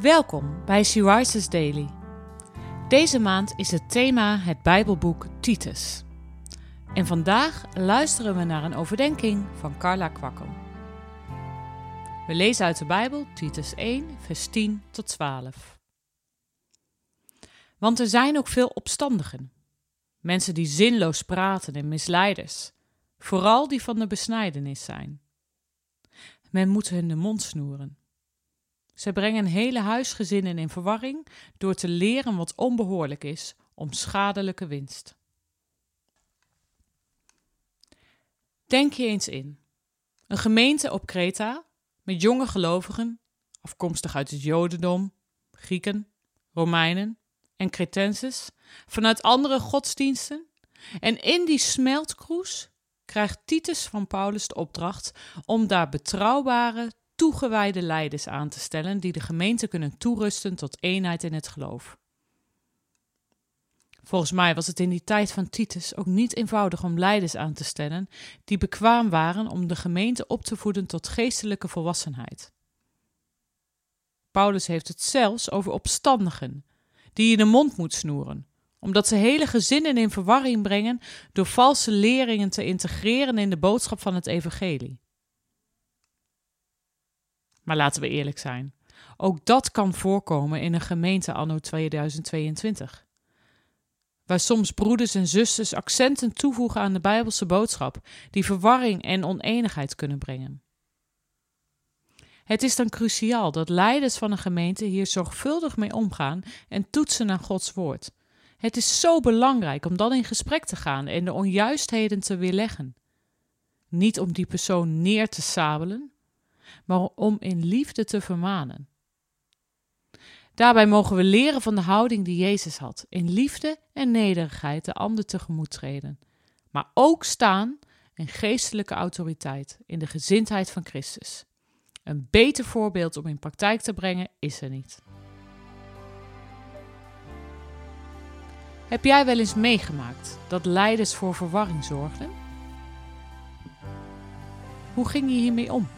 Welkom bij She Daily. Deze maand is het thema het Bijbelboek Titus. En vandaag luisteren we naar een overdenking van Carla Kwakkel. We lezen uit de Bijbel Titus 1, vers 10 tot 12. Want er zijn ook veel opstandigen, mensen die zinloos praten en misleiders, vooral die van de besnijdenis zijn. Men moet hun de mond snoeren. Ze brengen hele huisgezinnen in verwarring door te leren wat onbehoorlijk is om schadelijke winst. Denk je eens in. Een gemeente op Kreta met jonge gelovigen, afkomstig uit het Jodendom, Grieken, Romeinen en Cretenses, vanuit andere godsdiensten. En in die smeltkroes krijgt Titus van Paulus de opdracht om daar betrouwbare, toegewijde leiders aan te stellen die de gemeente kunnen toerusten tot eenheid in het geloof. Volgens mij was het in die tijd van Titus ook niet eenvoudig om leiders aan te stellen die bekwaam waren om de gemeente op te voeden tot geestelijke volwassenheid. Paulus heeft het zelfs over opstandigen, die je de mond moet snoeren, omdat ze hele gezinnen in verwarring brengen door valse leringen te integreren in de boodschap van het evangelie. Maar laten we eerlijk zijn. Ook dat kan voorkomen in een gemeente anno 2022. Waar soms broeders en zusters accenten toevoegen aan de Bijbelse boodschap, die verwarring en oneenigheid kunnen brengen. Het is dan cruciaal dat leiders van een gemeente hier zorgvuldig mee omgaan en toetsen naar Gods woord. Het is zo belangrijk om dan in gesprek te gaan en de onjuistheden te weerleggen. Niet om die persoon neer te sabelen, maar om in liefde te vermanen. Daarbij mogen we leren van de houding die Jezus had, in liefde en nederigheid de ander tegemoet treden, maar ook staan in geestelijke autoriteit, in de gezindheid van Christus. Een beter voorbeeld om in praktijk te brengen is er niet. Heb jij wel eens meegemaakt dat leiders voor verwarring zorgden? Hoe ging je hiermee om?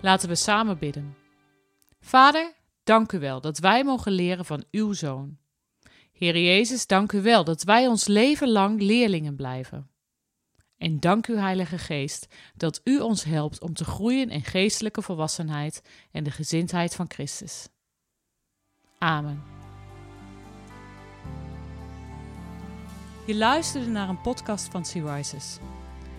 Laten we samen bidden. Vader, dank u wel dat wij mogen leren van uw zoon. Heer Jezus, dank u wel dat wij ons leven lang leerlingen blijven. En dank u, Heilige Geest, dat u ons helpt om te groeien in geestelijke volwassenheid en de gezindheid van Christus. Amen. Je luisterde naar een podcast van Sea Rises.